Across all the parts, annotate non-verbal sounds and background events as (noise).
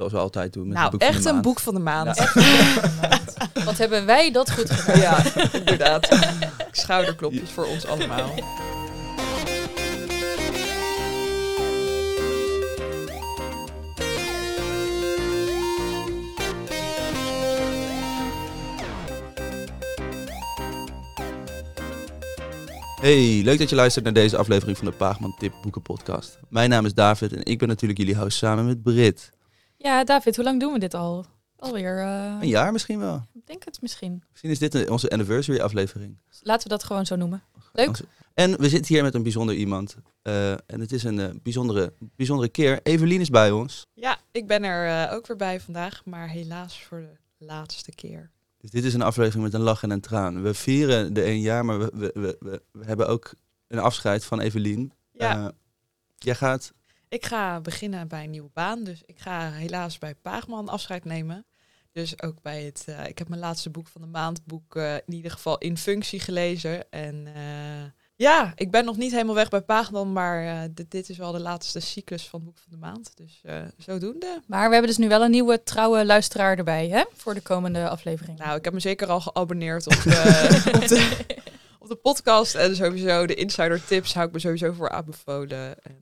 Zoals we altijd doen. Met nou, het boek van echt de een boek van de maand. Ja. Wat hebben wij dat goed gedaan? Ja, inderdaad. (laughs) Schouderklopjes voor ons allemaal. Hey, leuk dat je luistert naar deze aflevering van de Paagman Tip Boeken Podcast. Mijn naam is David en ik ben natuurlijk jullie host samen met Brit. Ja, David, hoe lang doen we dit al? Alweer, eh, Een jaar misschien wel. ik denk het misschien. Misschien is dit onze anniversary aflevering. Laten we dat gewoon zo noemen. Leuk. En we zitten hier met een bijzonder iemand. Eh, en het is een eh, bijzondere, bijzondere keer. Evelien is bij ons. Ja, ik ben er eh, ook weer bij vandaag, maar helaas voor de laatste keer. Dus dit is een aflevering met een lach en een traan. We vieren de één jaar, maar we, we, we, we, hebben ook een afscheid van Evelien. Ja, Eh, jij gaat ik ga beginnen bij een nieuwe baan, dus ik ga helaas bij Paagman afscheid nemen. Dus ook bij het, eh, ik heb mijn laatste boek van de maand, boek eh, in ieder geval in functie gelezen. En eh, ja, ik ben nog niet helemaal weg bij Paagman, maar dit, dit is wel de laatste cyclus van het boek van de maand. Dus zodoende. Maar we hebben dus nu wel een nieuwe trouwe luisteraar erbij, hè? Voor de komende aflevering. Nou, ik heb me zeker al geabonneerd op de, (laughs) op de, op de podcast. En sowieso de insider tips hou ik me sowieso voor aanbevolen. En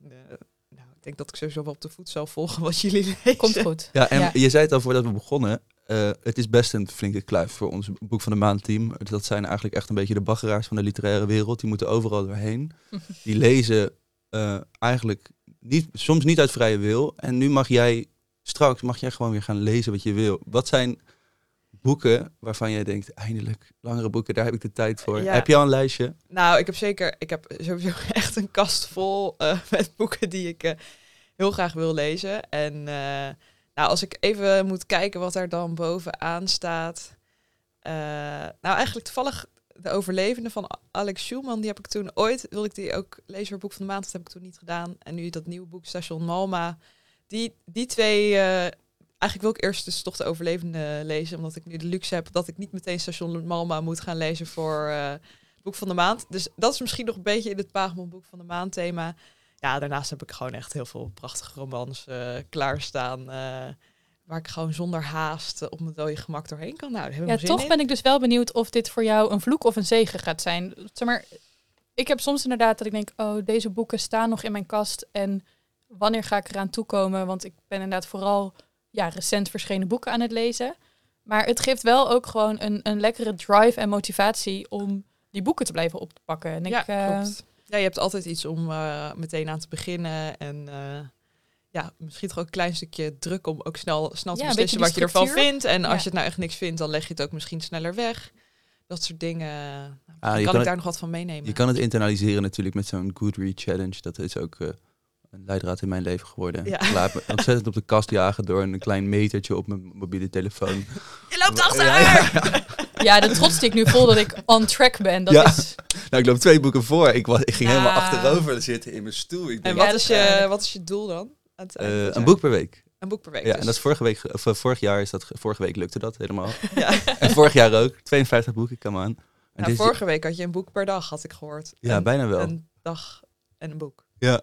denk dat ik sowieso wel op de voet zal volgen wat jullie (laughs) lezen. Komt goed. Ja, en Ja. je zei het al voordat we begonnen. eh, het is best een flinke kluif voor ons Boek van de Maand team. Dat zijn eigenlijk echt een beetje de baggeraars van de literaire wereld. Die moeten overal doorheen. (laughs) Die lezen eh, eigenlijk niet, soms niet uit vrije wil. En nu mag jij, straks mag jij gewoon weer gaan lezen wat je wil. Wat zijn boeken waarvan jij denkt, eindelijk, langere boeken, daar heb ik de tijd voor. Ja. Heb je al een lijstje? Nou, ik heb zeker, ik heb sowieso (laughs) echt een kast vol eh, met boeken die ik heel graag wil lezen. En eh, nou, als ik even moet kijken wat er dan bovenaan staat. eh, nou, eigenlijk toevallig de overlevende van Alex Schulman, die heb ik toen ooit, wilde ik die ook lezen voor boek van de maand, dat heb ik toen niet gedaan. En nu dat nieuwe boek Station Malma, die, die twee, eh, eigenlijk wil ik eerst dus toch de overlevende lezen, omdat ik nu de luxe heb dat ik niet meteen Station Malma moet gaan lezen voor boek van de maand. Dus dat is misschien nog een beetje in het Paagman boek van de maand thema. Ja, daarnaast heb ik gewoon echt heel veel prachtige romans eh, klaarstaan. eh, waar ik gewoon zonder haast eh, op mijn dode gemak doorheen kan. Nou, Ja, toch in. ben ik dus wel benieuwd of dit voor jou een vloek of een zegen gaat zijn. Zeg maar, ik heb soms inderdaad dat ik denk, oh, deze boeken staan nog in mijn kast en wanneer ga ik eraan toekomen? Want ik ben inderdaad vooral ja, recent verschenen boeken aan het lezen. Maar het geeft wel ook gewoon een, een lekkere drive en motivatie om die boeken te blijven op te pakken. En ja, ik, klopt. Ja, je hebt altijd iets om eh, meteen aan te beginnen. En eh, ja, misschien toch ook een klein stukje druk om ook snel, snel te Ja, een beslissen wat je ervan vindt. En als Ja. je het nou echt niks vindt, dan leg je het ook misschien sneller weg. Dat soort dingen. Nou, Ah, je kan, kan ik het- daar nog wat van meenemen. Je kan het internaliseren natuurlijk met zo'n Goodread challenge. Dat is ook eh, een leidraad in mijn leven geworden. Ja. Ik laat me (laughs) ontzettend op de kast jagen door een klein metertje op mijn mobiele telefoon. Je loopt achter! (laughs) Ja, de trots die ik nu voel dat ik on track ben, dat Ja. is... Nou, ik loop twee boeken voor. Ik, was, ik ging helemaal Nou. achterover zitten in mijn stoel. Ik En wat, Ja, is je, wat is je doel dan? Aan eh, een boek per week. Een boek per week. Ja, dus. en dat is vorige week, of, eh, vorig jaar is dat, ge- vorige week lukte dat helemaal. Ja. (laughs) En vorig jaar ook. 52 boeken, come on. En Nou, dit- vorige week had je een boek per dag, had ik gehoord. Ja, een, bijna wel. Een dag en een boek. Ja.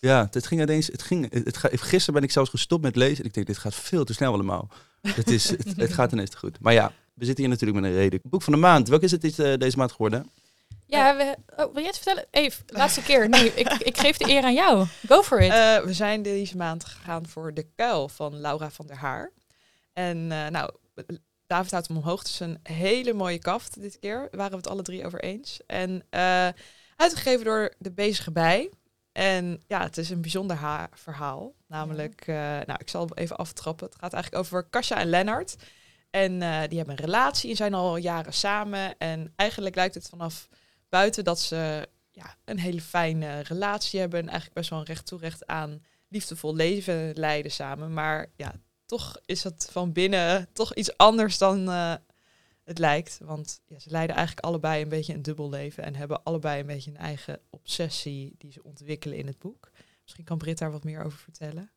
Ja, het ging ineens. Het ging, het, ga- gisteren ben ik zelfs gestopt met lezen. Ik denk, dit gaat veel te snel allemaal. Het, is, het, het gaat ineens te goed. Maar ja, we zitten hier natuurlijk met een reden. Boek van de maand. Welk is het dit, eh, deze maand geworden? Ja, we, oh, wil jij het vertellen? Eve, laatste keer. Nee, ik, ik geef de eer aan jou. Go for it. Eh, we zijn deze maand gegaan voor De Kuil van Laura van der Haar. En eh, nou, David houdt hem omhoog. Het is een hele mooie kaft dit keer. Daar waren we het alle drie over eens. En eh, uitgegeven door De Bezige Bij. En ja, het is een bijzonder ha- verhaal. Namelijk, eh, nou, ik zal even aftrappen. Het gaat eigenlijk over Kasia en Lennart. En eh, die hebben een relatie en zijn al jaren samen. En eigenlijk lijkt het vanaf buiten dat ze ja, een hele fijne relatie hebben. En eigenlijk best wel een recht toe recht aan liefdevol leven leiden samen. Maar ja, toch is het van binnen toch iets anders dan eh, het lijkt. Want ja, ze leiden eigenlijk allebei een beetje een dubbel leven. En hebben allebei een beetje een eigen obsessie die ze ontwikkelen in het boek. Misschien kan Britt daar wat meer over vertellen.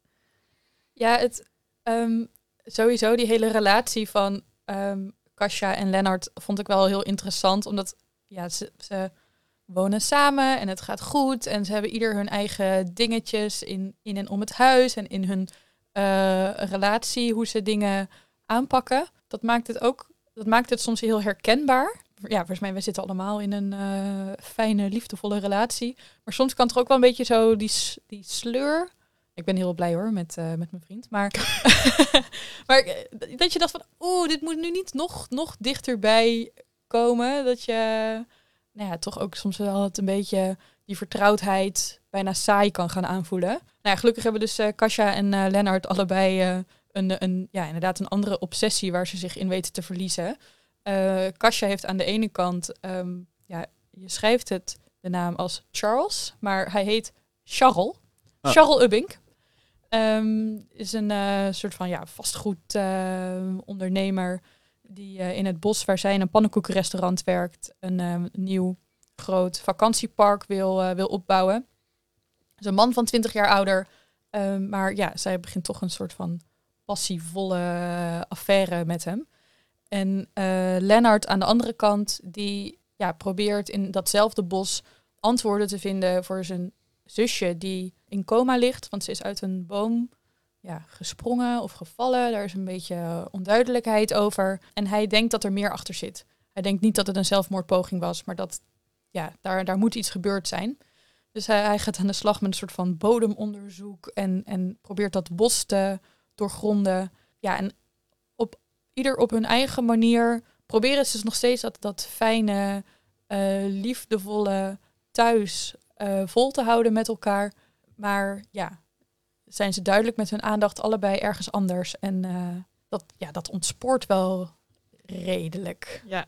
Ja, het, ehm, sowieso die hele relatie van ehm Kasia en Lennart vond ik wel heel interessant. Omdat ja, ze, wonen samen en het gaat goed. En ze hebben ieder hun eigen dingetjes in, in en om het huis en in hun eh, relatie, hoe ze dingen aanpakken. Dat maakt het ook, dat maakt het soms heel herkenbaar. Ja, volgens mij, we zitten allemaal in een eh, fijne, liefdevolle relatie. Maar soms kan er ook wel een beetje zo die, die sleur. Ik ben heel blij hoor met, eh, met mijn vriend. Maar, (laughs) maar eh, dat je dacht van, oeh, dit moet nu niet nog, nog dichterbij komen. Dat je, nou ja, toch ook soms wel het een beetje die vertrouwdheid bijna saai kan gaan aanvoelen. Nou ja, gelukkig hebben dus eh Kasia en eh Lennart allebei een, een, ja, inderdaad een andere obsessie waar ze zich in weten te verliezen. Kasia heeft aan de ene kant, ehm, ja, je schrijft het de naam als Charles, maar hij heet Charles. Ah. Charles Ubbink. Ehm, is een eh, soort van ja, vastgoedondernemer ondernemer die eh, in het bos waar zij in een pannenkoekenrestaurant werkt, een ehm, nieuw groot vakantiepark wil, eh, wil opbouwen. Is een man van 20 jaar ouder, ehm, maar ja, zij begint toch een soort van passievolle eh, affaire met hem. En eh Lennart aan de andere kant, die ja, probeert in datzelfde bos antwoorden te vinden voor zijn zusje die in coma ligt, want ze is uit een boom ja, gesprongen of gevallen. Daar is een beetje onduidelijkheid over. En hij denkt dat er meer achter zit. Hij denkt niet dat het een zelfmoordpoging was, maar dat ja, daar, daar moet iets gebeurd zijn. Dus hij, gaat aan de slag met een soort van bodemonderzoek en, en probeert dat bos te doorgronden. Ja, en op ieder op hun eigen manier proberen ze dus nog steeds dat, dat fijne, eh, liefdevolle thuis eh, vol te houden met elkaar. Maar ja, zijn ze duidelijk met hun aandacht allebei ergens anders. En eh, dat, ja, dat ontspoort wel redelijk. Ja.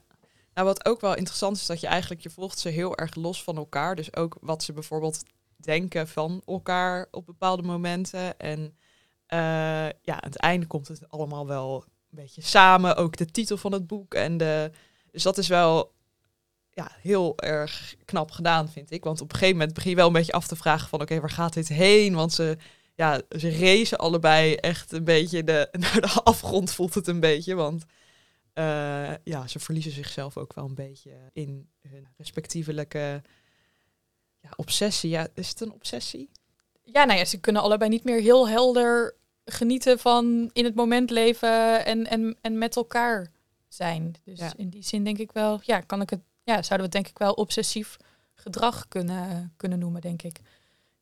Nou, wat ook wel interessant is, dat je eigenlijk, je volgt ze heel erg los van elkaar. Dus ook wat ze bijvoorbeeld denken van elkaar op bepaalde momenten. En eh, ja, aan het einde komt het allemaal wel een beetje samen. Ook de titel van het boek. En de, dus dat is wel ja, heel erg knap gedaan, vind ik. Want op een gegeven moment begin je wel een beetje af te vragen van... oké, waar gaat dit heen? Want ze, ja, ze racen allebei echt een beetje de, (laughs) naar de afgrond, voelt het een beetje. Want eh, ja, ze verliezen zichzelf ook wel een beetje in hun respectievelijke ja, obsessie. Ja, is het een obsessie? Ja, nou ja, ze kunnen allebei niet meer heel helder genieten van in het moment leven en, en, en met elkaar zijn. Dus Ja. in die zin denk ik wel, ja, kan ik het, ja, zouden we het denk ik wel obsessief gedrag kunnen, kunnen noemen, denk ik.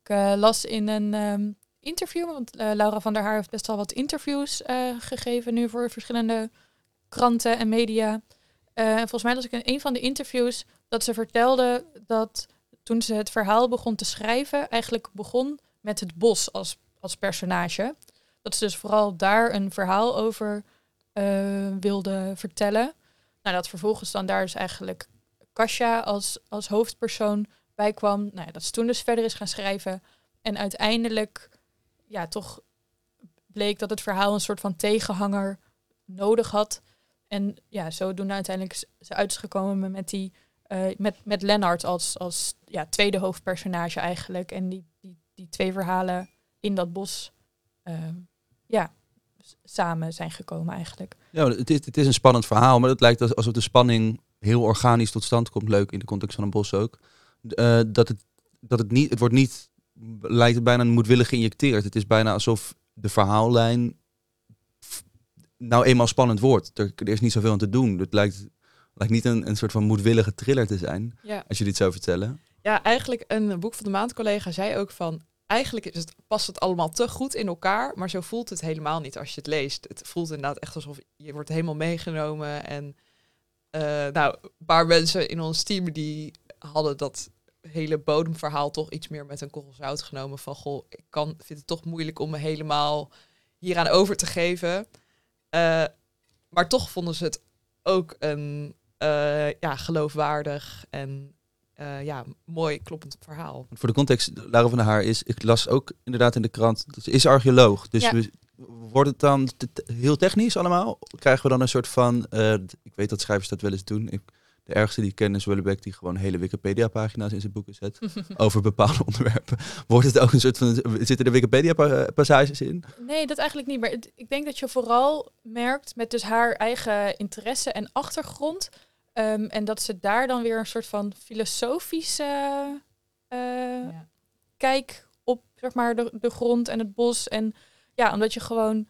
Ik eh, las in een ehm, interview, want eh, Laura van der Haar heeft best wel wat interviews eh, gegeven nu voor verschillende kranten en media. En volgens mij las ik in een van de interviews dat ze vertelde dat toen ze het verhaal begon te schrijven, eigenlijk begon met het bos als, als personage. Dat ze dus vooral daar een verhaal over wilde vertellen. Nou, dat vervolgens dan daar dus eigenlijk Kasia als, als hoofdpersoon bij kwam. Nou dat ze toen dus verder is gaan schrijven. En uiteindelijk, ja, toch bleek dat het verhaal een soort van tegenhanger nodig had. En ja, zodoende uiteindelijk ze uit is gekomen met die eh, met, met Lennart als, als ja, tweede hoofdpersonage eigenlijk. En die, die, die twee verhalen in dat bos ehm, ja, samen zijn gekomen eigenlijk. Ja, het is, het is een spannend verhaal, maar het lijkt als- alsof de spanning heel organisch tot stand komt. Leuk in de context van een bos ook. Eh, dat, het, dat het niet, het wordt niet, lijkt het bijna moedwillig geïnjecteerd. Het is bijna alsof de verhaallijn nou eenmaal spannend wordt. Er, er is niet zoveel aan te doen. Het lijkt, lijkt niet een, een soort van moedwillige thriller te zijn, Ja. als je dit zou vertellen. Ja, eigenlijk een boek van de maand collega zei ook van... Eigenlijk is het, past het allemaal te goed in elkaar, maar zo voelt het helemaal niet als je het leest. Het voelt inderdaad echt alsof je wordt helemaal meegenomen. En eh, nou, een paar mensen in ons team die hadden dat hele bodemverhaal toch iets meer met een korrel zout genomen. Van goh, ik kan, vind het toch moeilijk om me helemaal hieraan over te geven. Eh, maar toch vonden ze het ook een eh, ja, geloofwaardig en eh, ja, mooi kloppend verhaal. Voor de context, Lara van der Haar is, ik las ook inderdaad in de krant, ze is archeoloog. Dus Ja. we, wordt het dan te- heel technisch allemaal? Krijgen we dan een soort van, eh, ik weet dat schrijvers dat wel eens doen. Ik, de ergste die ik ken is Wellebeck, die gewoon hele Wikipedia-pagina's in zijn boeken zet (laughs) over bepaalde onderwerpen. Wordt het ook een soort van, zitten er Wikipedia-passages in? Nee, dat eigenlijk niet. Maar het- ik denk dat je vooral merkt met dus haar eigen interesse en achtergrond. Ehm, en dat ze daar dan weer een soort van filosofische eh, kijk op zeg maar, de, de grond en het bos. En Ja, omdat je gewoon,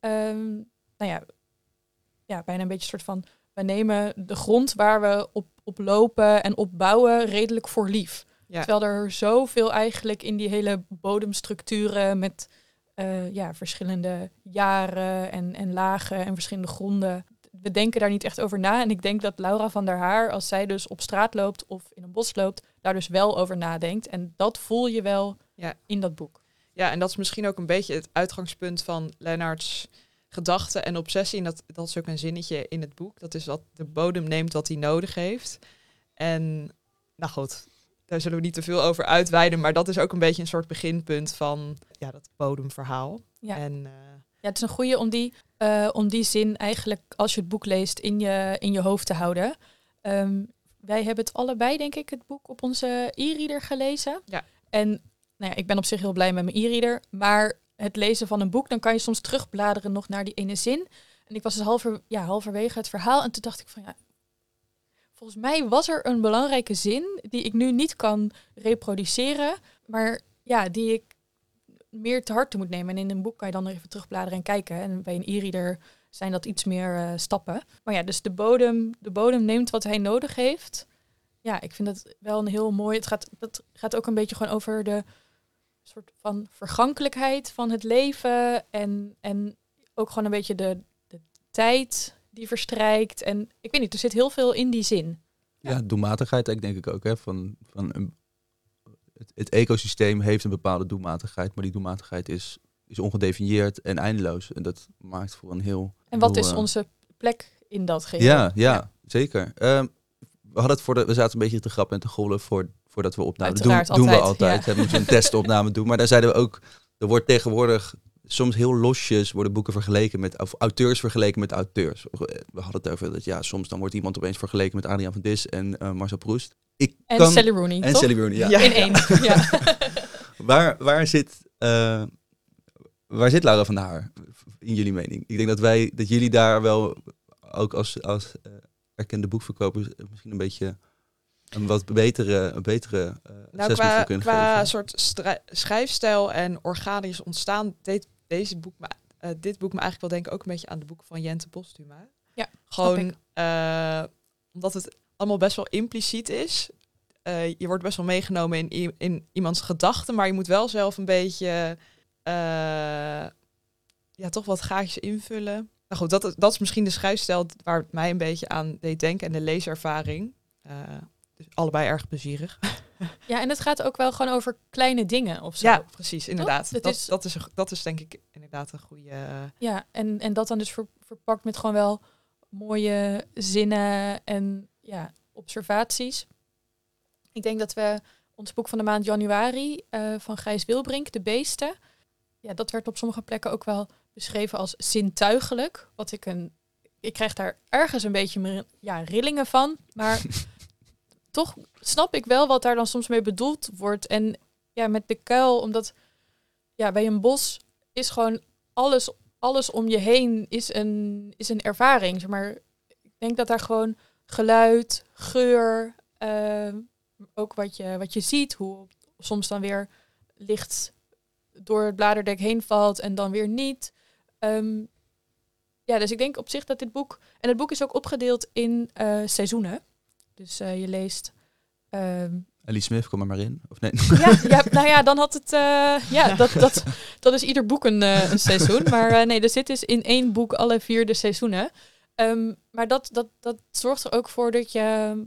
ehm, nou ja, ja, bijna een beetje een soort van, we nemen de grond waar we op, op lopen en op bouwen redelijk voor lief. Ja. Terwijl er zoveel eigenlijk in die hele bodemstructuren met eh, ja, verschillende jaren en, en lagen en verschillende gronden. We denken daar niet echt over na. En ik denk dat Laura van der Haar, als zij dus op straat loopt of in een bos loopt, daar dus wel over nadenkt. En dat voel je wel Ja. in dat boek. Ja, en dat is misschien ook een beetje het uitgangspunt van Lennarts gedachten en obsessie. En dat, dat is ook een zinnetje in het boek. Dat is dat de bodem neemt wat hij nodig heeft. En nou goed, daar zullen we niet te veel over uitweiden. Maar dat is ook een beetje een soort beginpunt van ja, dat bodemverhaal. Ja. En eh, Ja, het is een goede om die, eh, om die zin eigenlijk, als je het boek leest, in je, in je hoofd te houden. Ehm, wij hebben het allebei, denk ik, het boek op onze e-reader gelezen. Ja. En nou ja, ik ben op zich heel blij met mijn e-reader. Maar het lezen van een boek, dan kan je soms terugbladeren nog naar die ene zin. En ik was dus halver, ja, halverwege het verhaal. En toen dacht ik van ja, volgens mij was er een belangrijke zin die ik nu niet kan reproduceren. Maar ja, die ik meer te harte moet nemen. En in een boek kan je dan even terugbladeren en kijken. En bij een e-reader zijn dat iets meer eh, stappen. Maar ja, dus de bodem, de bodem neemt wat hij nodig heeft. Ja, ik vind dat wel een heel mooi. Het gaat, het gaat ook een beetje gewoon over de soort van vergankelijkheid van het leven. En, en ook gewoon een beetje de, de tijd die verstrijkt. En ik weet niet, er zit heel veel in die zin. Ja, doelmatigheid denk ik ook. Hè, van, van een, het, het ecosysteem heeft een bepaalde doelmatigheid, maar die doelmatigheid is, is ongedefinieerd en eindeloos. En dat maakt voor een heel... En wat heel, is eh, onze plek in dat geheel? Ja, ja, zeker. Ehm, we, hadden het voor de, we zaten een beetje te grappen en te gollen voor, voordat we opnamen. Doen, doen we altijd, ja. We moeten een testopname doen. Maar daar zeiden we ook, er wordt tegenwoordig soms heel losjes worden boeken vergeleken met, of auteurs vergeleken met auteurs. We hadden het over dat ja, soms dan wordt iemand opeens vergeleken met Adriaan van Dis en eh, Marcel Proest. Ik En kan, Sally Rooney, en toch? Sally Rooney, ja. Ja. In één. ja. (laughs) Waar, waar, zit, eh, waar zit Laura van der Haar in jullie mening? Ik denk dat wij, dat jullie daar wel ook als, als eh, erkende boekverkopers misschien een beetje een wat betere, een betere eh nou, qua, voor kunnen qua geven. soort schrijfstijl en organisch ontstaan deed deze boek me, eh, dit boek me eigenlijk wel denken ook een beetje aan de boeken van Jente Postuma. Ja, Gewoon eh, omdat het allemaal best wel impliciet is. Eh, je wordt best wel meegenomen in, in iemands gedachten, maar je moet wel zelf een beetje ja, toch wat gaatjes invullen. Nou goed, dat, is- dat is misschien de schrijfstijl waar het mij een beetje aan deed denken en de leeservaring. Dus allebei erg plezierig. (laughs) (laughs) ja, en het gaat ook wel gewoon over kleine dingen of zo. Ja, precies, inderdaad. Het Dat, is- dat, is, dat is denk ik inderdaad een goede... eh, Ja, en, en dat dan dus ver- verpakt met gewoon wel mooie zinnen en ja, observaties. Ik denk dat we ons boek van de maand januari eh, van Gijs Wilbrink, De Beesten, ja, dat werd op sommige plekken ook wel beschreven als zintuigelijk. Wat ik een. Ik krijg daar ergens een beetje ja, rillingen van. Maar (laughs) toch snap ik wel wat daar dan soms mee bedoeld wordt. En ja, met de kuil, omdat ja, bij een bos is gewoon alles, alles om je heen is een, is een ervaring. Zeg maar ik denk dat daar gewoon geluid, geur, ehm, ook wat je, wat je ziet, hoe soms dan weer licht door het bladerdek heen valt en dan weer niet. Ehm, ja, dus ik denk op zich dat dit boek. En het boek is ook opgedeeld in eh, seizoenen. Dus eh, je leest. ehm, Ellie Smith, kom er maar in. Of nee? (laughs) ja, ja, nou ja, dan had het. eh, ja, dat, dat, dat is ieder boek een, eh, een seizoen. (laughs) Maar eh, nee, er zit dus in één boek alle vier de seizoenen. Ehm, maar dat, dat, dat zorgt er ook voor dat je.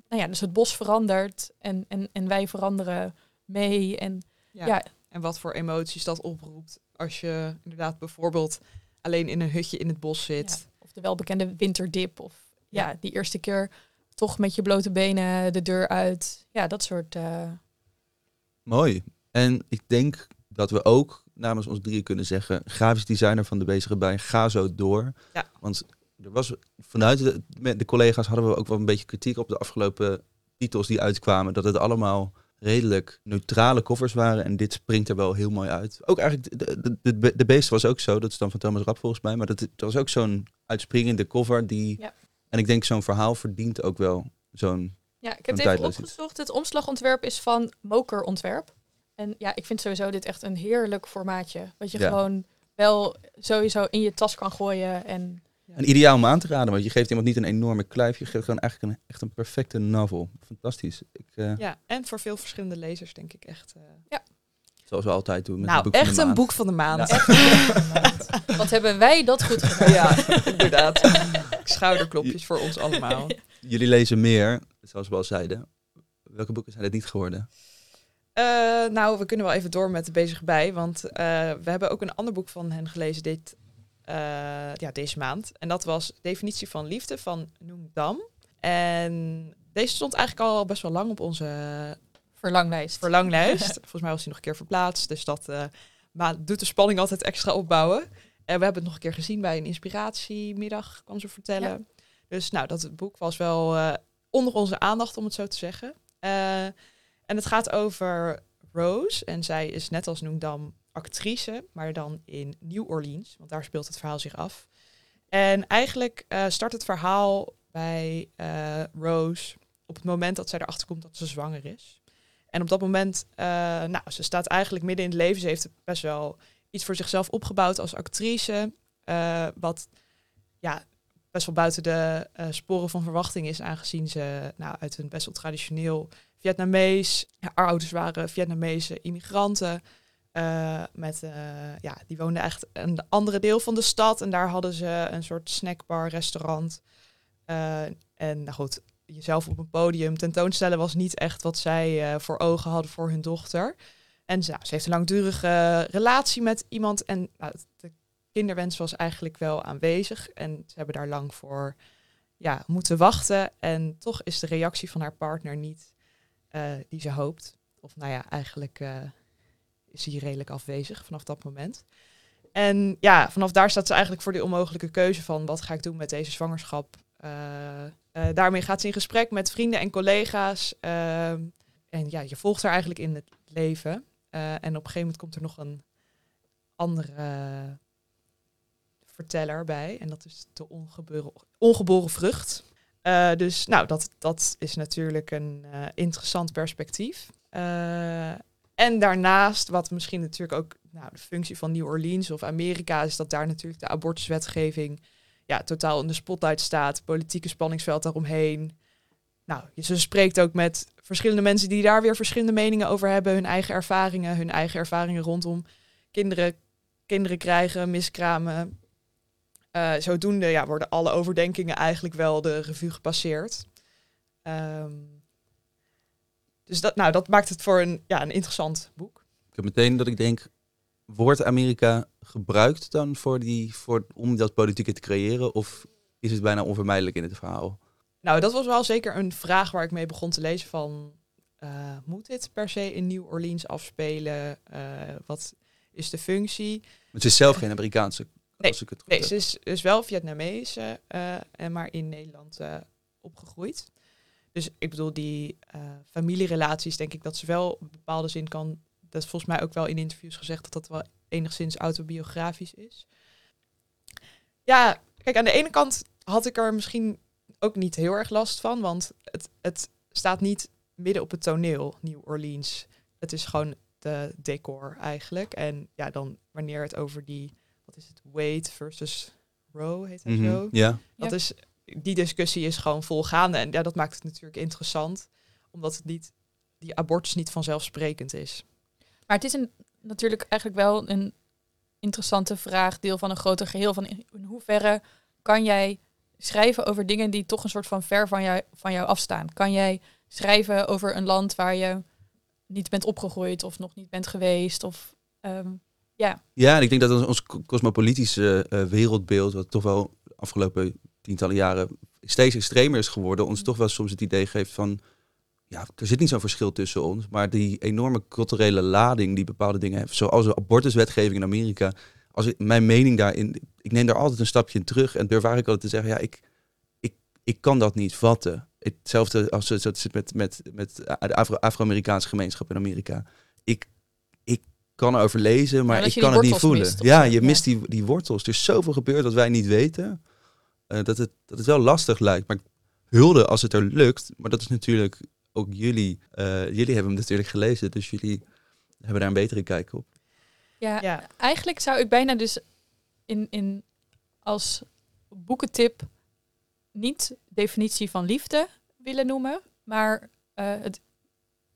Nou ja, dus het bos verandert en, en, en wij veranderen mee. En ja. ja, En wat voor emoties dat oproept als je inderdaad bijvoorbeeld alleen in een hutje in het bos zit. ja, of de welbekende winterdip. Of ja. Ja. die eerste keer toch met je blote benen de deur uit. Ja, dat soort. eh, Mooi. En ik denk dat we ook namens ons drieën kunnen zeggen, grafisch designer van de bezige bij, ga zo door. Ja. Want er was vanuit de, met de collega's hadden we ook wel een beetje kritiek op de afgelopen titels die uitkwamen, dat het allemaal redelijk neutrale covers waren en dit springt er wel heel mooi uit. Ook eigenlijk, de, de, de, de beest was ook zo, dat is dan van Thomas Rapp volgens mij, maar dat, dat was ook zo'n uitspringende cover die, Ja. En ik denk zo'n verhaal verdient ook wel zo'n Ja, ik heb het even opgezocht. Het omslagontwerp is van Moker Ontwerp. En ja, ik vind sowieso dit echt een heerlijk formaatje. Wat je Ja. gewoon wel sowieso in je tas kan gooien. En Een ideaal om aan te raden, want je geeft iemand niet een enorme kluif. Je geeft gewoon eigenlijk een, echt een perfecte novel. Fantastisch. Ik, eh, Ja, en voor veel verschillende lezers denk ik echt. eh, Zoals we altijd doen. Met nou, het boek van echt de een boek van de maand. Ja. (laughs) wat hebben wij dat goed gedaan? Ja, inderdaad. Schouderklopjes voor ons allemaal. (laughs) Jullie lezen meer, zoals we al zeiden. Welke boeken zijn het niet geworden? Eh, nou, we kunnen wel even door met de bezig bij. Want eh, we hebben ook een ander boek van hen gelezen dit, eh, ja, deze maand. En dat was Definitie van Liefde van Noem Dam. En deze stond eigenlijk al best wel lang op onze Verlanglijst. verlanglijst. Volgens mij was hij nog een keer verplaatst. Dus dat eh, maar doet de spanning altijd extra opbouwen. En we hebben het nog een keer gezien bij een inspiratiemiddag, kwam ze vertellen. Dus nou, dat boek was wel eh, onder onze aandacht, om het zo te zeggen. Eh, en het gaat over Rose. En zij is net als Noemdam actrice, maar dan in New Orleans. Want daar speelt het verhaal zich af. En eigenlijk start het verhaal bij Rose op het moment dat zij erachter komt dat ze zwanger is. En op dat moment, eh, nou, ze staat eigenlijk midden in het leven. Ze heeft best wel iets voor zichzelf opgebouwd als actrice. eh, wat ja, best wel buiten de eh, sporen van verwachting is, aangezien ze nou, uit een best wel traditioneel Vietnamees, haar ouders waren Vietnamese immigranten. met, ja, die woonden echt een andere deel van de stad. En daar hadden ze een soort snackbar, restaurant. En nou goed, jezelf op een podium tentoonstellen was niet echt wat zij eh, voor ogen hadden voor hun dochter. En ze, nou, heeft een langdurige relatie met iemand. En nou, de kinderwens was eigenlijk wel aanwezig. En ze hebben daar lang voor ja, moeten wachten. En toch is de reactie van haar partner niet eh, die ze hoopt. Of nou ja, eigenlijk eh, is hij redelijk afwezig vanaf dat moment. En ja, vanaf daar staat ze eigenlijk voor die onmogelijke keuze van wat ga ik doen met deze zwangerschap. Eh, daarmee gaat ze in gesprek met vrienden en collega's. ehm, en ja, je volgt haar eigenlijk in het leven. Eh, en op een gegeven moment komt er nog een andere verteller bij. En dat is de ongeboren, ongeboren vrucht. Eh, dus nou, dat, dat is natuurlijk een interessant perspectief. En daarnaast, wat misschien natuurlijk ook nou, de functie van New Orleans of Amerika is, dat daar natuurlijk de abortuswetgeving ja, totaal in de spotlight staat. Politieke spanningsveld daaromheen. Nou, ze spreekt ook met verschillende mensen die daar weer verschillende meningen over hebben. Hun eigen ervaringen, hun eigen ervaringen rondom kinderen, kinderen krijgen, miskramen. Eh, zodoende ja, worden alle overdenkingen eigenlijk wel de revue gepasseerd. Ehm, dus dat, nou, dat maakt het voor een, ja, een interessant boek. Ik meteen dat ik denk, wordt Amerika gebruikt dan voor die, voor, om dat politieke te creëren? Of is het bijna onvermijdelijk in het verhaal? Nou, dat was wel zeker een vraag waar ik mee begon te lezen van... eh, moet dit per se in New Orleans afspelen? Eh, wat is de functie? Ze is zelf geen Amerikaanse. Nee, als ik het goed Nee, heb. ze is, is wel Vietnamese, eh, en maar in Nederland opgegroeid. Dus ik bedoel, die familierelaties, denk ik dat ze wel op bepaalde zin kan... Dat is volgens mij ook wel in interviews gezegd dat dat wel enigszins autobiografisch is. Ja, kijk, aan de ene kant had ik er misschien ook niet heel erg last van, want het, het staat niet midden op het toneel, New Orleans. Het is gewoon de decor eigenlijk. En ja, dan wanneer het over die, wat is het, Wade versus Roe heet het Mhm, zo. Ja, Dat Ja. is, die discussie is gewoon volgaande. En ja, dat maakt het natuurlijk interessant, omdat het niet, die abortus niet vanzelfsprekend is. Maar het is een, natuurlijk eigenlijk wel een interessante vraag, deel van een groter geheel. Van in, hoeverre kan jij schrijven over dingen die toch een soort van ver van jou, van jou afstaan? Kan jij schrijven over een land waar je niet bent opgegroeid of nog niet bent geweest? Of, ehm, ja, ja en ik denk dat ons, cosmopolitische eh, wereldbeeld, wat toch wel de afgelopen tientallen jaren steeds extremer is geworden, ons toch wel soms het idee geeft van, ja, er zit niet zo'n verschil tussen ons, maar die enorme culturele lading die bepaalde dingen heeft, zoals de abortuswetgeving in Amerika, als ik, mijn mening daarin, ik neem daar altijd een stapje in terug en durf eigenlijk altijd te zeggen, ja, ik, ik, ik kan dat niet vatten. Hetzelfde als het zit met, met, met de Afro- Afro-Amerikaanse gemeenschap in Amerika. Ik, ik kan erover lezen, maar dat ik kan het niet voelen. mist ja, je ja. mist die, die wortels. Er is zoveel gebeurd wat wij niet weten. eh, dat, het, dat het wel lastig lijkt. Maar hulde als het er lukt. Maar dat is natuurlijk ook jullie. eh, jullie hebben hem natuurlijk gelezen, dus jullie hebben daar een betere kijk op. Ja, Ja, eigenlijk zou ik bijna dus in, in als boekentip niet definitie van liefde willen noemen, maar eh, het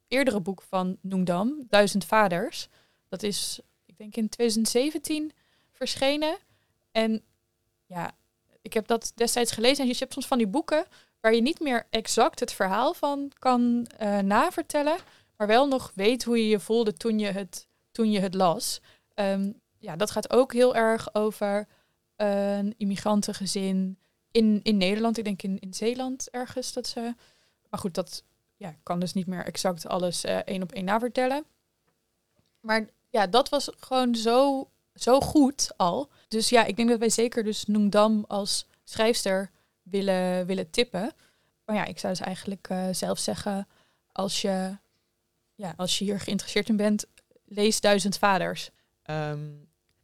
eerdere boek van Noengdam, Duizend Vaders. Dat is, ik denk in 2017 verschenen. En ja, ik heb dat destijds gelezen. En je hebt soms van die boeken waar je niet meer exact het verhaal van kan eh, navertellen, maar wel nog weet hoe je je voelde toen je het, toen je het las. Ehm, ja, dat gaat ook heel erg over een immigrantengezin in, in Nederland. Ik denk in, in Zeeland ergens dat ze. Maar goed, dat ja, kan dus niet meer exact alles eh, één op één navertellen. Maar ja, dat was gewoon zo, zo goed al. Dus ja, ik denk dat wij zeker dus Noemdam als schrijfster willen, willen tippen. Maar ja, ik zou dus eigenlijk eh, zelf zeggen, als je, ja, als je hier geïnteresseerd in bent, lees Duizend Vaders. Ehm,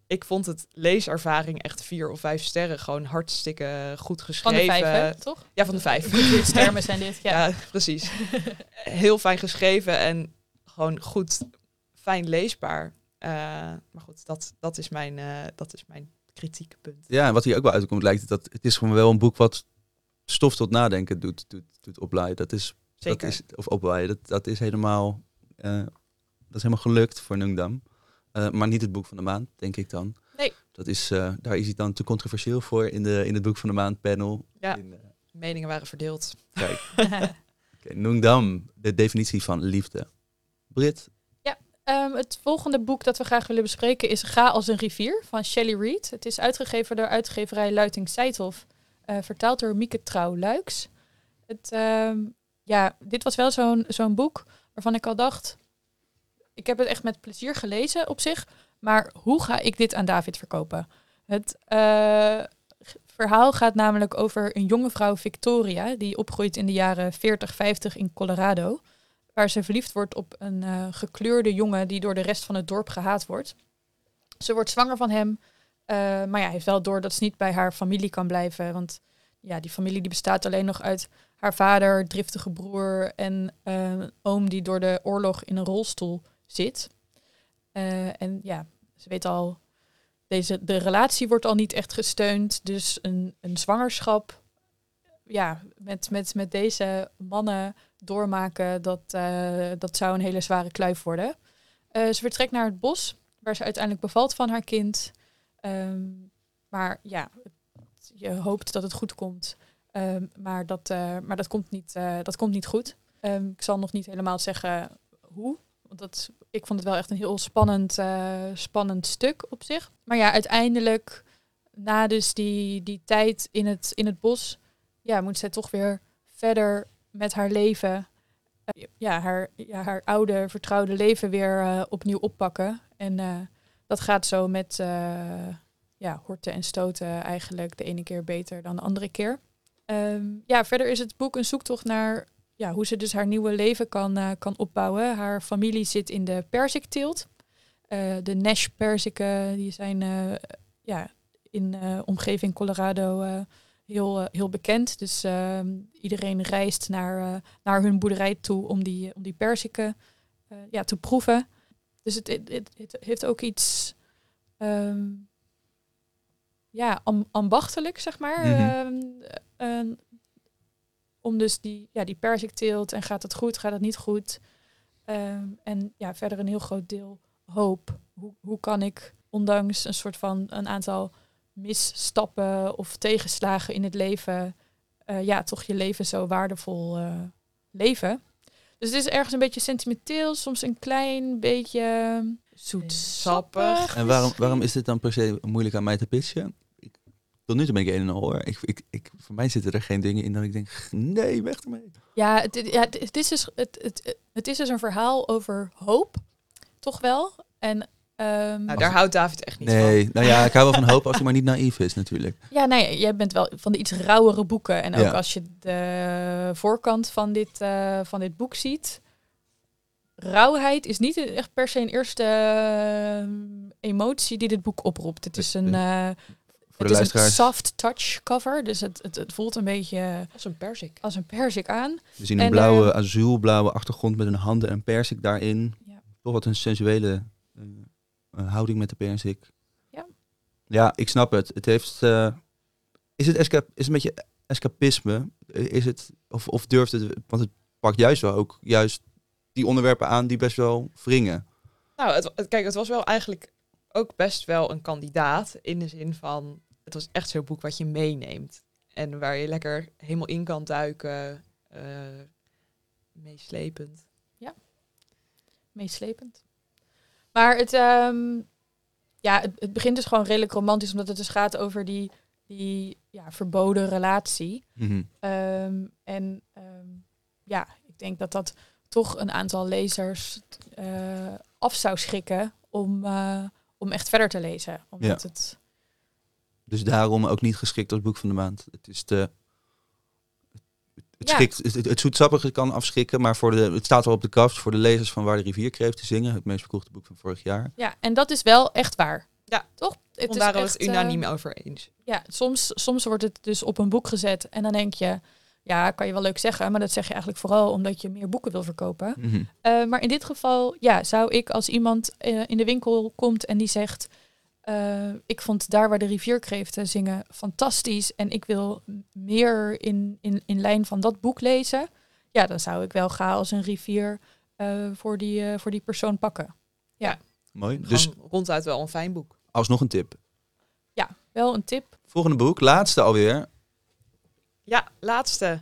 ik vond het leeservaring echt vier of vijf sterren. Gewoon hartstikke goed Van geschreven. de vijf, hè, toch? Ja, van de vijf. Goodreads-termen zijn dit, ja. (laughs) Ja, precies. Heel fijn geschreven en gewoon goed, fijn leesbaar. Eh, maar goed, dat, dat, is mijn, eh, dat is mijn kritiekpunt. Ja, en wat hier ook wel uitkomt, lijkt het dat het is gewoon wel een boek wat stof tot nadenken doet, doet, doet oplaaien. Dat is, Zeker. Dat is, of oplaaien, dat, dat is helemaal, eh, dat is helemaal gelukt voor Nungdam. Eh, maar niet het boek van de maand, denk ik dan. Nee. Dat is, eh, daar is hij dan te controversieel voor in, de, in het boek van de maand panel. Ja. In, Meningen waren verdeeld. kijk, (laughs) Nungdam, de definitie van liefde. Brit, Ehm, het volgende boek dat we graag willen bespreken is Ga als een rivier van Shelley Reed. Het is uitgegeven door uitgeverij Luiting Seithof, eh, vertaald door Mieke Trouw Luiks. Het, ehm, ja, dit was wel zo'n boek waarvan ik al dacht, ik heb het echt met plezier gelezen op zich, maar hoe ga ik dit aan David verkopen? Het eh, verhaal gaat namelijk over een jonge vrouw Victoria, die opgroeit in de jaren 40, 50 in Colorado waar ze verliefd wordt op een eh, gekleurde jongen die door de rest van het dorp gehaat wordt. Ze wordt zwanger van hem, maar ja, heeft wel door dat ze niet bij haar familie kan blijven, want ja, die familie die bestaat alleen nog uit haar vader, driftige broer en eh, een oom die door de oorlog in een rolstoel zit. Eh, en ja, ze weet al, deze, de relatie wordt al niet echt gesteund, dus een, een zwangerschap ja, met, met, met deze mannen doormaken, dat, eh, dat zou een hele zware kluif worden. Eh, ze vertrekt naar het bos, waar ze uiteindelijk bevalt van haar kind. Ehm, maar ja, je hoopt dat het goed komt. Ehm, maar, dat, eh, maar dat, komt niet, eh, dat komt niet goed. Ehm, ik zal nog niet helemaal zeggen hoe. Want dat, ik vond het wel echt een heel spannend, eh, spannend stuk op zich. Maar ja, uiteindelijk, na dus die, die tijd in het, in het bos, ja, moet zij toch weer verder met haar leven. ja, haar, ja, haar oude, vertrouwde leven weer opnieuw oppakken. En dat gaat zo met eh, ja, horten en stoten eigenlijk de ene keer beter dan de andere keer. Ehm, ja, verder is het boek een zoektocht naar ja, hoe ze dus haar nieuwe leven kan, eh, kan opbouwen. Haar familie zit in de perzikteelt. Eh, de Nash perziken, die zijn eh, ja, in omgeving Colorado heel, heel bekend. Dus ehm, iedereen reist naar, naar hun boerderij toe om die, om die perziken ja, te proeven. Dus het, het, het, het heeft ook iets ehm, ja, am- ambachtelijk, zeg maar. Mhm. Ehm, eh, om dus die, ja, die perzikteelt en gaat het goed, gaat het niet goed. Ehm, en ja, verder een heel groot deel hoop. Hoe, hoe kan ik, ondanks een soort van een aantal misstappen of tegenslagen in het leven, eh, ja, toch je leven zo waardevol eh, leven. Dus het is ergens een beetje sentimenteel, soms een klein beetje zoetsappig. en waarom, waarom is dit dan per se moeilijk aan mij te pitchen? Ik, tot nu toe ben ik een en al hoor. Ik, ik, ik, voor mij zitten er geen dingen in dat ik denk, nee, weg ermee. Ja, het, het- ja, het, het is dus, het, het, het is dus een verhaal over hoop, toch wel. En ehm, Nou, daar houdt David echt niet Nee, nou ja, ik hou wel van (laughs) hoop als hij maar niet naïef is natuurlijk. Ja, nee, jij bent wel van de iets rauwere boeken. En ook Ja. als je de voorkant van dit, eh, van dit boek ziet. Rauwheid is niet echt per se een eerste eh, emotie die dit boek oproept. Het is een, eh, Voor het de is een soft touch cover. Dus het, het, het voelt een beetje Als een perzik. als een perzik aan. we zien een en, blauwe, eh, azuurblauwe achtergrond met een handen en persik daarin. Ja. Toch wat een sensuele houding met de perzik. Ja. Ja, ik snap het. Het heeft... eh, is het esca is het een beetje escapisme? Is het... Of, of durft het... Want het pakt juist wel ook juist die onderwerpen aan die best wel wringen. Nou, het, het- kijk, het was wel eigenlijk ook best wel een kandidaat. In de zin van, het was echt zo'n boek wat je meeneemt. En waar je lekker helemaal in kan duiken. eh meeslepend. meeslepend. Maar het, ehm, ja, het, het begint dus gewoon redelijk romantisch, omdat het dus gaat over die, die ja, verboden relatie. Mhm. Ehm, en ehm, ja, ik denk dat dat toch een aantal lezers eh, af zou schrikken om, eh, om echt verder te lezen. Omdat het, Dus daarom ook niet geschikt als boek van de maand. Het is te... Het, Ja. schikt, het, het, zoetsappige kan afschrikken, maar voor de, het staat wel op de kaft voor de lezers van Waar de rivier kreeg te zingen. Het meest verkochte boek van vorig jaar. ja, en dat is wel echt waar. Ja. toch? Het is echt, het unaniem eh, over eens. Ja, soms, soms wordt het dus op een boek gezet en dan denk je, ja, kan je wel leuk zeggen, maar dat zeg je eigenlijk vooral omdat je meer boeken wil verkopen. Mhm. Eh, maar in dit geval, ja, zou ik als iemand eh, in de winkel komt en die zegt, eh, ik vond daar waar de rivierkreeften zingen fantastisch en ik wil meer in, in, in lijn van dat boek lezen, ja, dan zou ik wel ga als een rivier eh, voor, die, eh, voor die persoon pakken. Mooi. Dus ronduit wel een fijn boek. alsnog een tip. Ja, wel een tip. Volgende boek, laatste alweer. Ja, laatste.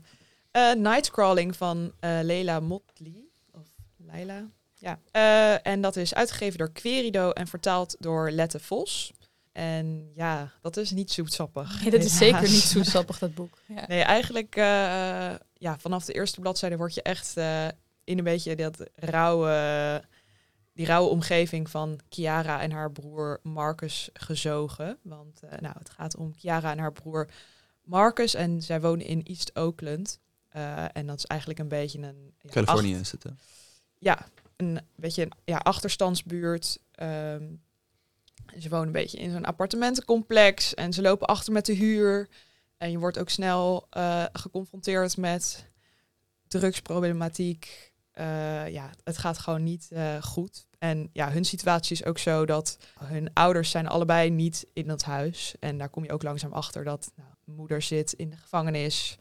Eh, Nightcrawling van eh Leila Motley. Of Leila. Ja. Eh, en dat is uitgegeven door Querido en vertaald door Lette Vos. En ja, dat is niet zoetsappig. Nee, dat is helaas. zeker niet (laughs) zoetsappig, dat boek. Ja. Nee, eigenlijk eh, ja, vanaf de eerste bladzijde word je echt eh, in een beetje dat rauwe, die rauwe omgeving van Chiara en haar broer Marcus gezogen. Want eh, nou, het gaat om Chiara en haar broer Marcus en zij wonen in East Oakland. Eh, en dat is eigenlijk een beetje een... ja, Californië acht- is het. hè? ja, een beetje een ja, achterstandsbuurt. Ehm, ze wonen een beetje in zo'n appartementencomplex en ze lopen achter met de huur. En je wordt ook snel eh, geconfronteerd met drugsproblematiek. Eh, ja, het gaat gewoon niet eh, goed. En ja, hun situatie is ook zo dat hun ouders zijn allebei niet in dat huis. En daar kom je ook langzaam achter dat nou, moeder zit in de gevangenis.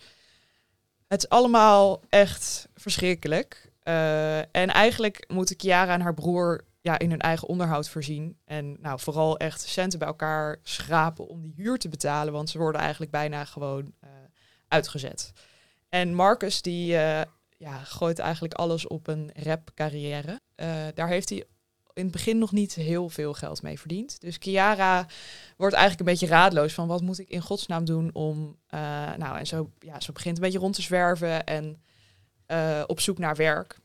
Het is allemaal echt verschrikkelijk. Eh, en eigenlijk moeten Chiara en haar broer ja, in hun eigen onderhoud voorzien. En nou, vooral echt centen bij elkaar schrapen om die huur te betalen. Want ze worden eigenlijk bijna gewoon eh, uitgezet. En Marcus die eh, ja, gooit eigenlijk alles op een rapcarrière. Eh daar heeft hij in het begin nog niet heel veel geld mee verdiend. Dus Chiara wordt eigenlijk een beetje raadloos van wat moet ik in godsnaam doen om... nou, en zo, ja, zo begint een beetje rond te zwerven en eh, op zoek naar werk.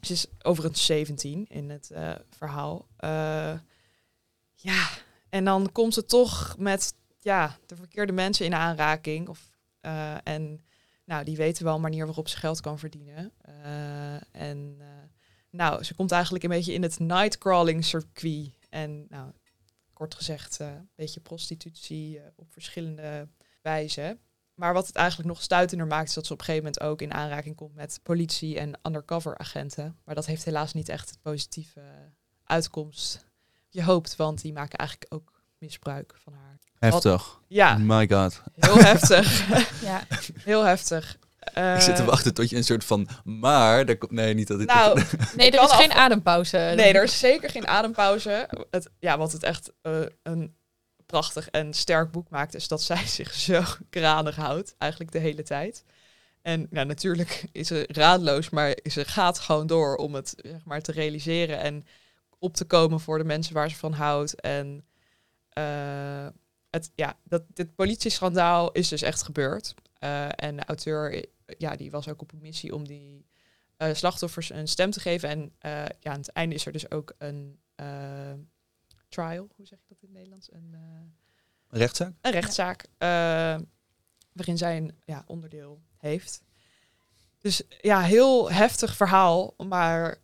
Ze is overigens 17 in het eh, verhaal. Eh, ja, en dan komt ze toch met ja, de verkeerde mensen in aanraking. Of, en nou, die weten wel een manier waarop ze geld kan verdienen. En nou, ze komt eigenlijk een beetje in het nightcrawling circuit. En nou, kort gezegd, een beetje prostitutie op verschillende wijzen. Maar wat het eigenlijk nog stuitender maakt, is dat ze op een gegeven moment ook in aanraking komt met politie en undercover agenten. Maar dat heeft helaas niet echt een positieve uitkomst. Je hoopt, want die maken eigenlijk ook misbruik van haar. Heftig. Ja, My god. heel heftig. (laughs) Ja, heel heftig. ik zit te Eh, wachten tot je een soort van... Maar... Daar komt, nee, niet dat dit... Nou, (laughs) nee, er is geen adempauze. nee, er is zeker geen adempauze. Het, ja, wat het echt eh, een prachtig en sterk boek maakt, is dat zij (laughs) zich zo kranig houdt, eigenlijk de hele tijd. En ja, natuurlijk is ze raadloos, maar ze gaat gewoon door om het zeg maar, te realiseren en op te komen voor de mensen waar ze van houdt. En eh, het, ja, dat, dit politieschandaal is dus echt gebeurd. Eh, en de auteur, ja, die was ook op een missie om die eh, slachtoffers een stem te geven. En ja, aan het einde is er dus ook een trial, hoe zeg je dat in het Nederlands? Een, eh, Rechtszaak? een rechtszaak eh, waarin zij een ja, onderdeel heeft. Dus ja, heel heftig verhaal, maar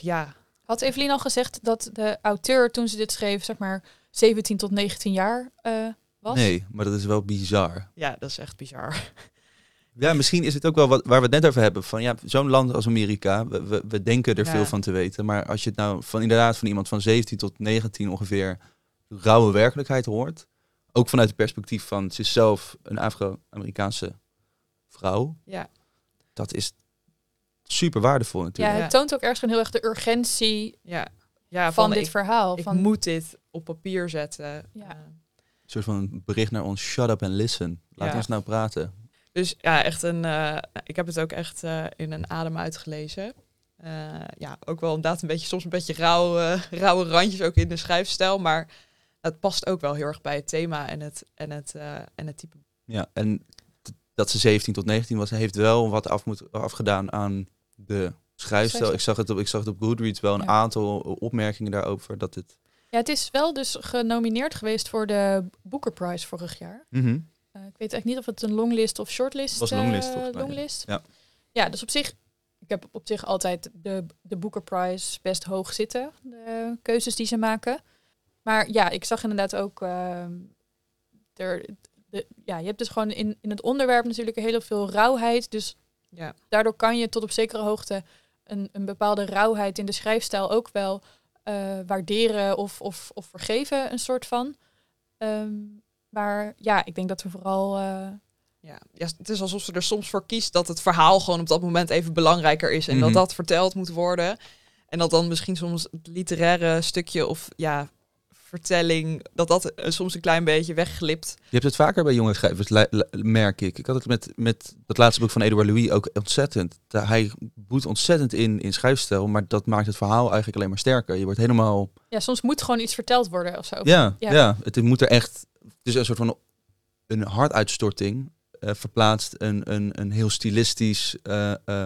ja, Had Evelien al gezegd dat de auteur toen ze dit schreef, zeg maar 17 tot 19 jaar eh, was? Nee, maar dat is wel bizar. ja, dat is echt bizar. Ja, misschien is het ook wel wat, waar we het net over hebben. Van ja, zo'n land als Amerika, we, we, we denken er Ja. veel van te weten. Maar als je het nou van inderdaad van iemand van 17 tot 19 ongeveer rauwe werkelijkheid hoort. Ook vanuit het perspectief van ze is zelf een Afro-Amerikaanse vrouw. Ja. Dat is super waardevol Ja, natuurlijk. het toont ook ergens gewoon heel erg de urgentie Ja, ja van, van, dit ik, verhaal. ik van, moet dit op papier zetten. Ja. Een soort van bericht naar ons, shut up and listen. Laat Ja. ons nou praten. Dus ja, echt een. eh, ik heb het ook echt eh, in een adem uitgelezen. Eh, ja, ook wel inderdaad een beetje, soms een beetje rauw, eh, (laughs) rauwe randjes ook in de schrijfstijl. Maar het past ook wel heel erg bij het thema en het, en het, eh, en het type. Ja, en dat ze 17 tot 19 was, heeft wel wat af moet, afgedaan aan de schrijfstijl. Ik zag het op, ik zag het op Goodreads wel een Ja. aantal opmerkingen daarover. Dat het. Ja, het is wel dus genomineerd geweest voor de Booker Prize vorig jaar. Eh, ik weet eigenlijk niet of het een longlist of shortlist Was eh, longlist, ja. longlist. Ja. ja, dus op zich, ik heb op zich altijd de, de Booker Prize best hoog zitten, de keuzes die ze maken. Maar ja, ik zag inderdaad ook, ehm, er, de, ja, je hebt dus gewoon in, in het onderwerp natuurlijk heel veel rauwheid. Dus Ja, daardoor kan je tot op zekere hoogte een, een bepaalde rauwheid in de schrijfstijl ook wel eh, waarderen of, of, of vergeven, een soort van. Ehm, maar ja, ik denk dat we vooral. eh, ja. ja, het is alsof ze er soms voor kiest dat het verhaal gewoon op dat moment even belangrijker is. En Mhm. dat dat verteld moet worden. En dat dan misschien soms het literaire stukje of ja, vertelling, dat dat eh, soms een klein beetje wegglipt. Je hebt het vaker bij jonge schrijvers, merk ik. Ik had het met, met dat laatste boek van Edouard Louis ook ontzettend. Hij boet ontzettend in, in schrijfstijl, maar dat maakt het verhaal eigenlijk alleen maar sterker. Je wordt helemaal... ja, soms moet gewoon iets verteld worden of zo. Ja, Ja. ja. het moet er echt... Het is een soort van een hartuitstorting. eh verplaatst een, een, een heel stilistisch eh, eh,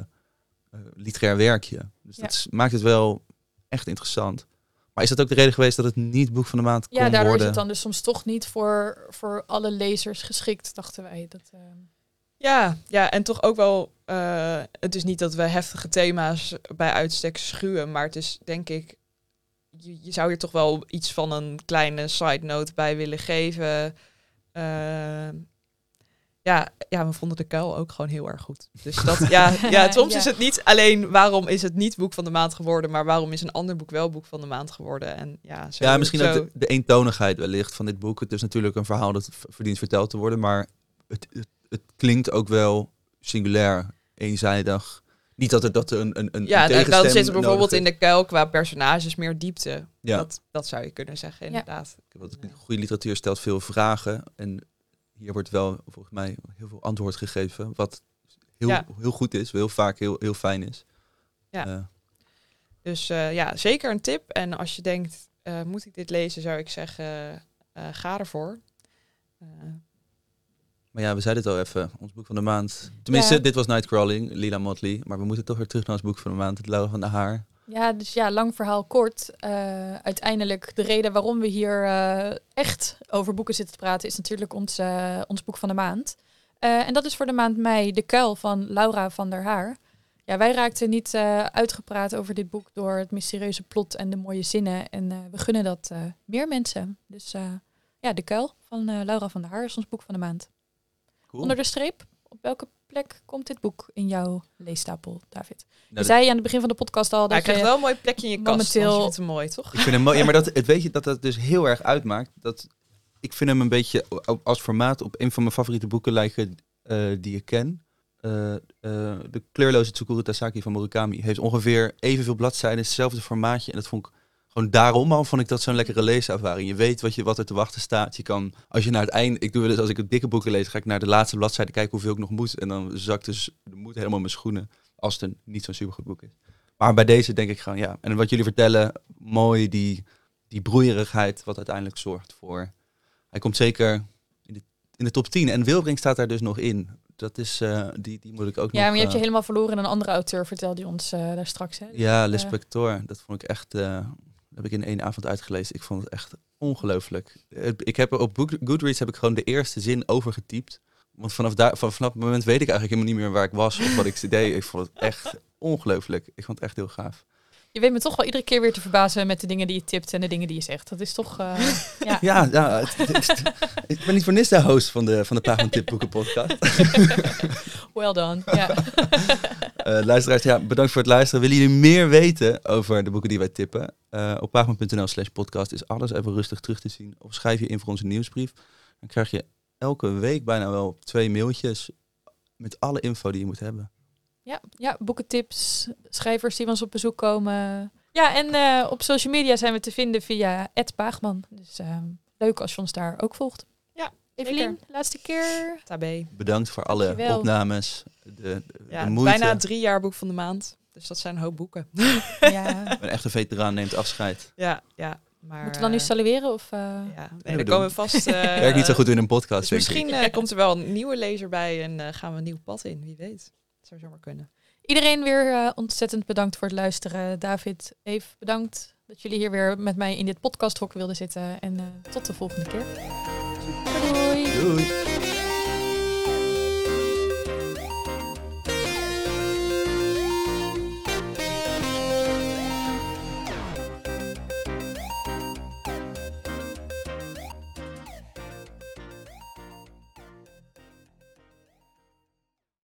literair werkje. Dus Ja. dat is- maakt het wel echt interessant. Maar is dat ook de reden geweest dat het niet boek van de maand kon Ja, daardoor worden? is het dan dus soms toch niet voor, voor alle lezers geschikt, dachten wij. Dat, Ja, ja, en toch ook wel. eh, het is niet dat we heftige thema's bij uitstek schuwen, maar het is denk ik. Je, je zou hier toch wel iets van een kleine side note bij willen geven. Eh, ja, ja, we vonden de kuil ook gewoon heel erg goed. Dus dat, ja, (laughs) ja, soms Ja. is het niet alleen waarom is het niet boek van de maand geworden, maar waarom is een ander boek wel boek van de maand geworden. En ja, zo, ja, misschien zo, ook de, de eentonigheid wellicht van dit boek. Het is natuurlijk een verhaal dat verdient verteld te worden, maar het, het, het klinkt ook wel singulair, eenzijdig. Niet dat er, dat er een, een, een Ja, een dan, zit er bijvoorbeeld in de kuil qua personages meer diepte. Ja. Dat, dat zou je kunnen zeggen, inderdaad. is. Want goede literatuur stelt veel vragen en hier wordt wel volgens mij heel veel antwoord gegeven, wat heel, Ja. heel goed is, heel vaak heel, heel fijn is. Ja. Eh, Dus eh, ja, zeker een tip. En als je denkt, eh, moet ik dit lezen, zou ik zeggen, eh, ga ervoor. Maar ja, we zeiden het al even, ons boek van de maand. Tenminste, Ja. dit was Nightcrawling, Lila Motley, maar we moeten toch weer terug naar ons boek van de maand, het Lauwe van de Haar. Ja, dus ja, lang verhaal kort. Eh, uiteindelijk de reden waarom we hier eh, echt over boeken zitten te praten is natuurlijk ons, eh, ons boek van de maand. En dat is voor de maand mei De Kuil van Laura van der Haar. Ja, wij raakten niet uitgepraat over dit boek door het mysterieuze plot en de mooie zinnen. En we gunnen dat meer mensen. Dus ja, De Kuil van Laura van der Haar is ons boek van de maand. Cool. Onder de streep, op welke plek komt dit boek in jouw leestapel, David? Nou, je dat- zei aan het begin van de podcast al hij dat krijgt je... wel een mooi plekje in je kast. momenteel- vindt hem mooi, toch? Ik vind hem mooi. Ja, maar dat, het weet je dat dat dus heel erg uitmaakt. Dat, ik vind hem een beetje als formaat op een van mijn favoriete boeken lijken eh, die ik ken. Eh, eh, de kleurloze Tsukuru Tasaki van Murakami heeft ongeveer evenveel bladzijden, hetzelfde formaatje. En dat vond ik gewoon daarom al vond ik dat zo'n lekkere leeservaring. Je weet wat, je, wat er te wachten staat. Je kan, als je naar het einde, ik doe eens als ik dikke boeken lees, ga ik naar de laatste bladzijde kijken hoeveel ik nog moet. En dan zakt dus de moed helemaal in mijn schoenen als het een niet zo'n supergoed boek is. Maar bij deze denk ik gewoon, ja. En wat jullie vertellen, mooi die, die broeierigheid, wat uiteindelijk zorgt voor. Hij komt zeker in de, in de top 10. En Wilbrink staat daar dus nog in. Dat is, eh, die, die moet ik ook Ja, nog... maar je hebt je eh, helemaal verloren in een andere auteur, vertelde je ons eh, daar straks. Hè? Ja, Eh, L'Inspector. Dat vond ik echt... heb ik in één avond uitgelezen. Ik vond het echt ongelooflijk. Ik heb op Goodreads heb ik gewoon de eerste zin overgetypt. Want vanaf, daar, van, vanaf het moment weet ik eigenlijk helemaal niet meer waar ik was of wat ik deed. Ik vond het echt ongelooflijk. Ik vond het echt heel gaaf. Je weet me toch wel iedere keer weer te verbazen met de dingen die je tipt en de dingen die je zegt. Dat is toch... eh, ja. (laughs) Ja, ja het- het is- ik ben niet voor niks de host van de, van de Pagman Tipboeken podcast. (laughs) Well done. Ja. (laughs) Eh, luisteraars, ja, bedankt voor het luisteren. Willen jullie meer weten over de boeken die wij tippen? Eh, op pagman.nl slash podcast is alles even rustig terug te zien. Of schrijf je in voor onze nieuwsbrief. Dan krijg je elke week bijna wel twee mailtjes met alle info die je moet hebben. Ja, ja, boekentips, schrijvers die ons op bezoek komen. Ja, en eh, op social media zijn we te vinden via Paagman. Dus eh, leuk als je ons daar ook volgt. Evelien, laatste keer. Tabé. Bedankt voor alle Dankjewel. opnames, de, de, Ja, de moeite. bijna drie jaar boek van de maand. Dus dat zijn een hoop boeken. Ja. (laughs) Een echte veteraan neemt afscheid. ja, ja. Maar, Moeten we dan nu eh, salueren? Of, eh? Ja, we nee, doen. komen vast... (laughs) eh, Werkt niet zo goed in een podcast, Dus denk ik. misschien eh, komt er wel een nieuwe lezer bij en eh, gaan we een nieuw pad in. Wie weet. Dat zou zomaar kunnen. Iedereen weer ontzettend bedankt voor het luisteren. David, Eve, bedankt dat jullie hier weer met mij in dit podcasthok wilden zitten. En eh, tot de volgende keer. Hallelujah.